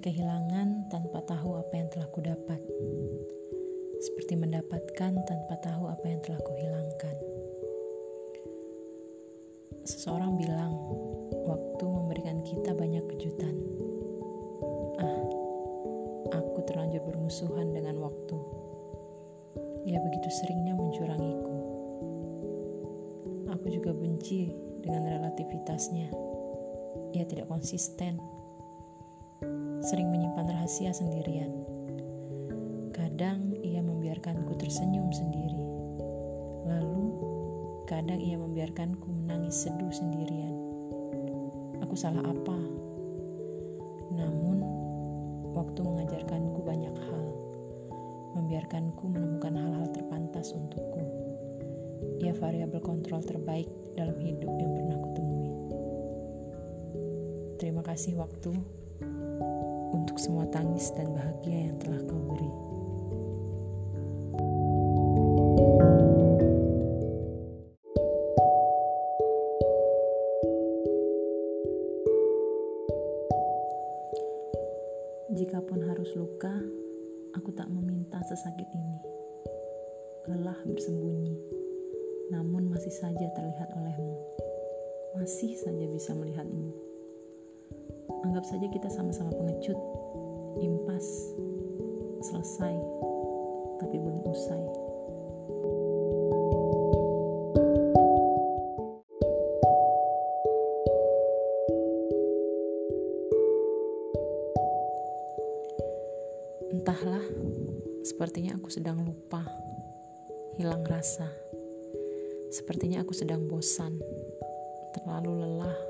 Kehilangan tanpa tahu apa yang telah kudapat. Seperti mendapatkan tanpa tahu apa yang telah kuhilangkan. Seseorang bilang, waktu memberikan kita banyak kejutan. Ah, aku terlanjur bermusuhan dengan waktu. Ia begitu seringnya mencurangiku. Aku juga benci dengan relativitasnya. Ia tidak konsisten sering menyimpan rahasia sendirian. Kadang ia membiarkanku tersenyum sendiri. Lalu, kadang ia membiarkanku menangis seduh sendirian. Aku salah apa? Namun, waktu mengajarkanku banyak hal, membiarkanku menemukan hal-hal terpantas untukku. Ia variabel kontrol terbaik dalam hidup yang pernah kutemui. Terima kasih waktu untuk semua tangis dan bahagia yang telah kau beri. Jikapun harus luka, aku tak meminta sesakit ini. Lelah bersembunyi, namun masih saja terlihat olehmu. Masih saja bisa melihatmu Anggap saja kita sama-sama pengecut, impas, selesai, tapi belum usai. Entahlah, sepertinya aku sedang lupa, hilang rasa. Sepertinya aku sedang bosan, terlalu lelah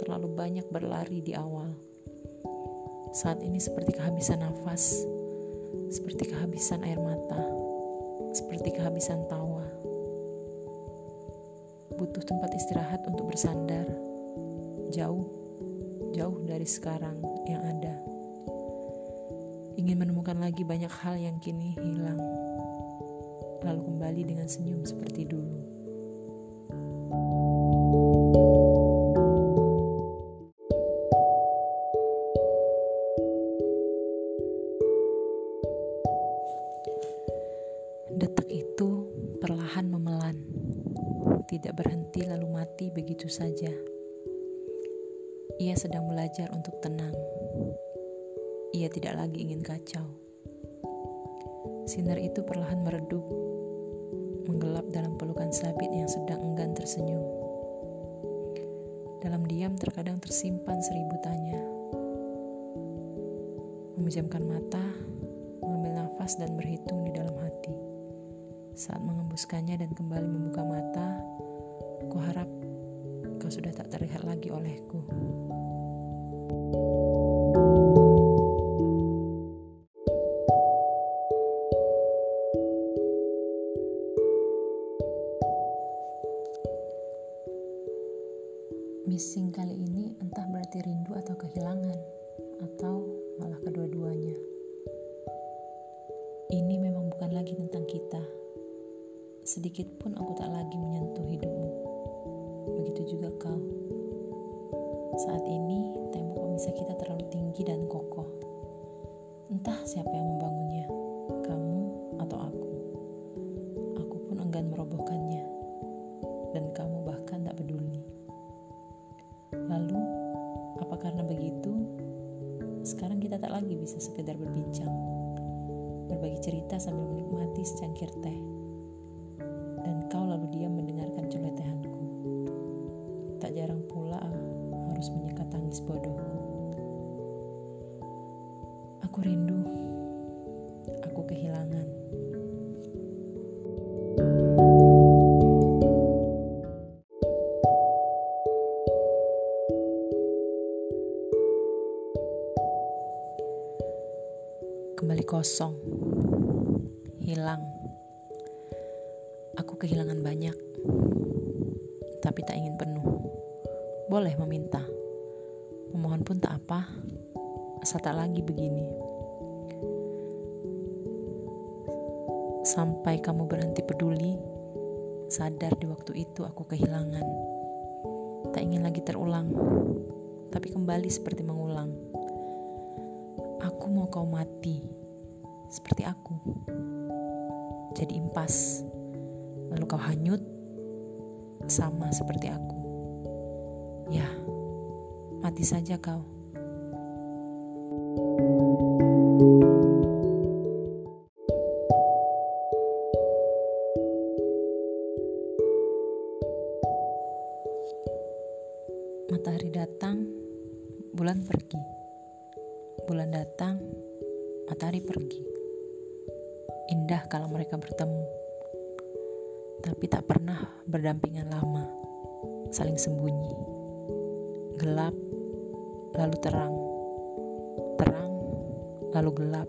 terlalu banyak berlari di awal. Saat ini seperti kehabisan nafas, seperti kehabisan air mata, seperti kehabisan tawa. Butuh tempat istirahat untuk bersandar, jauh, jauh dari sekarang yang ada. Ingin menemukan lagi banyak hal yang kini hilang, lalu kembali dengan senyum seperti dulu. Berhenti lalu mati begitu saja. Ia sedang belajar untuk tenang. Ia tidak lagi ingin kacau. Sinar itu perlahan meredup, menggelap dalam pelukan sabit yang sedang enggan tersenyum. Dalam diam terkadang tersimpan seribu tanya. Memejamkan mata, mengambil nafas dan berhitung di dalam hati. Saat mengembuskannya dan kembali membuka mata, ku harap kau sudah tak terlihat lagi olehku. Missing kali ini entah berarti rindu atau kehilangan, atau malah kedua-duanya. Ini memang bukan lagi tentang kita sedikit pun aku tak lagi menyentuh hidupmu. Begitu juga kau. Saat ini, tembok pemisah kita terlalu tinggi dan kokoh. Entah siapa yang membangunnya, kamu atau aku. Aku pun enggan merobohkannya, dan kamu bahkan tak peduli. Lalu, apa karena begitu, sekarang kita tak lagi bisa sekedar berbincang, berbagi cerita sambil menikmati secangkir teh kosong, hilang Aku kehilangan banyak, tapi tak ingin penuh. Boleh meminta, memohon pun tak apa, asal tak lagi begini. Sampai kamu berhenti peduli, sadar di waktu itu aku kehilangan. Tak ingin lagi terulang, tapi kembali seperti mengulang. Aku mau kau mati seperti aku. Jadi impas. Lalu kau hanyut sama seperti aku. Ya, mati saja kau. Matahari datang, bulan pergi. Bulan datang, matahari pergi. Indah kalau mereka bertemu, tapi tak pernah berdampingan lama, saling sembunyi. Gelap, lalu terang. Terang, lalu gelap.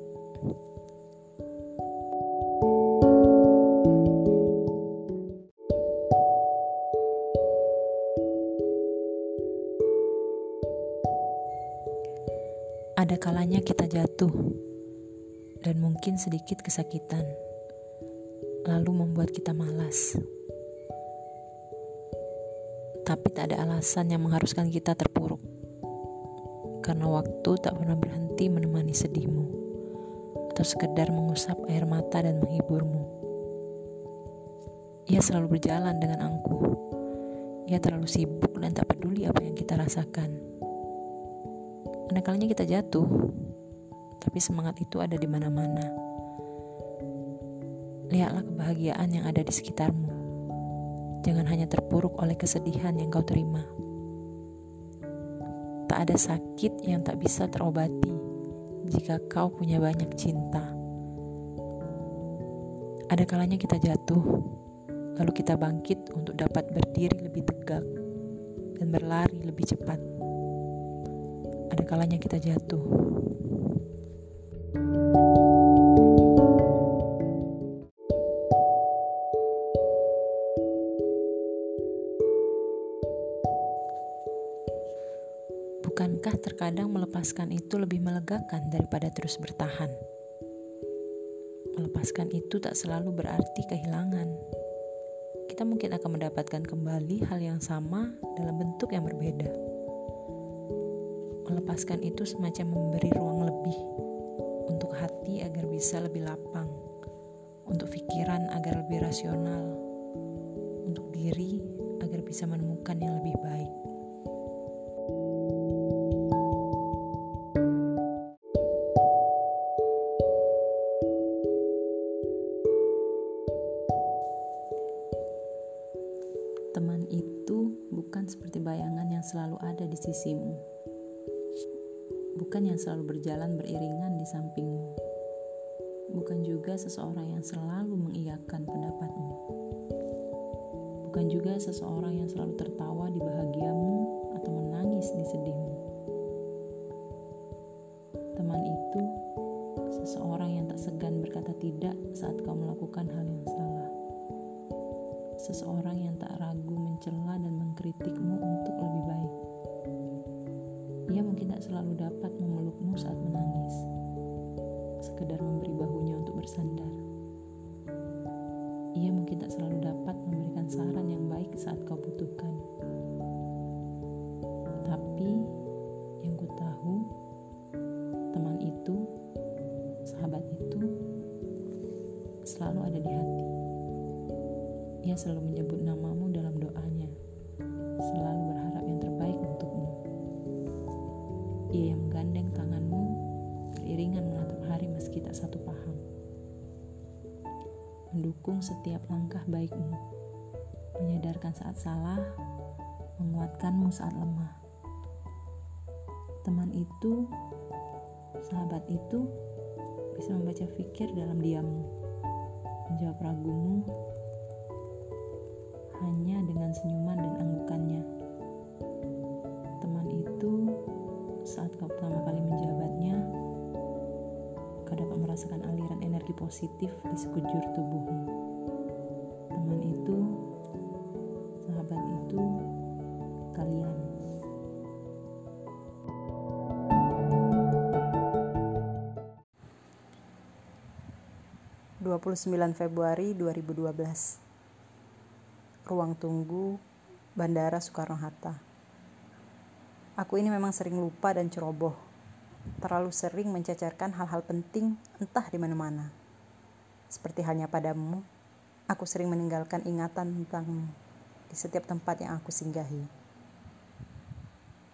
Ada kalanya kita jatuh dan mungkin sedikit kesakitan, lalu membuat kita malas. Tapi tak ada alasan yang mengharuskan kita terpuruk, karena waktu tak pernah berhenti menemani sedihmu, atau sekedar mengusap air mata dan menghiburmu. Ia selalu berjalan dengan angkuh. Ia terlalu sibuk dan tak peduli apa yang kita rasakan ada kalanya kita jatuh, tapi semangat itu ada di mana-mana. Lihatlah kebahagiaan yang ada di sekitarmu. Jangan hanya terpuruk oleh kesedihan yang kau terima. Tak ada sakit yang tak bisa terobati jika kau punya banyak cinta. Ada kalanya kita jatuh, lalu kita bangkit untuk dapat berdiri lebih tegak dan berlari lebih cepat ada kalanya kita jatuh. Melepaskan itu lebih melegakan daripada terus bertahan? Melepaskan itu tak selalu berarti kehilangan. Kita mungkin akan mendapatkan kembali hal yang sama dalam bentuk yang berbeda melepaskan itu semacam memberi ruang lebih untuk hati agar bisa lebih lapang, untuk pikiran agar lebih rasional, untuk diri agar bisa menemukan yang lebih baik. Ada di sisimu bukan yang selalu berjalan beriringan di sampingmu, bukan juga seseorang yang selalu mengiyakan pendapatmu, bukan juga seseorang yang selalu tertawa di bahagiamu atau menangis di sedihmu. Teman itu seseorang yang tak segan berkata tidak saat kau melakukan hal yang salah. Seseorang yang tak ragu mencela dan mengkritikmu untuk lebih baik. Ia mungkin tak selalu dapat memelukmu saat menangis, sekedar memberi bahunya untuk bersandar. Ia mungkin tak selalu dapat memberikan saran yang baik saat kau butuhkan. Tapi yang ku tahu, teman itu, sahabat itu, selalu ada di hati. Ia selalu menyebut namamu Setiap langkah baikmu, menyadarkan saat salah, menguatkanmu saat lemah. Teman itu, sahabat itu, bisa membaca fikir dalam diammu, menjawab ragumu hanya dengan senyuman dan anggukannya. Teman itu saat kau pertama kali menjabatnya, kau dapat merasakan aliran energi positif di sekujur tubuhmu. Teman itu, sahabat itu, kalian. ...29 Februari 2012 Ruang tunggu Bandara Soekarno-Hatta Aku ini memang sering lupa dan ceroboh. terlalu sering mencecerkan hal-hal penting entah di mana-mana. Seperti halnya padamu, aku sering meninggalkan ingatan tentangmu di setiap tempat yang aku singgahi.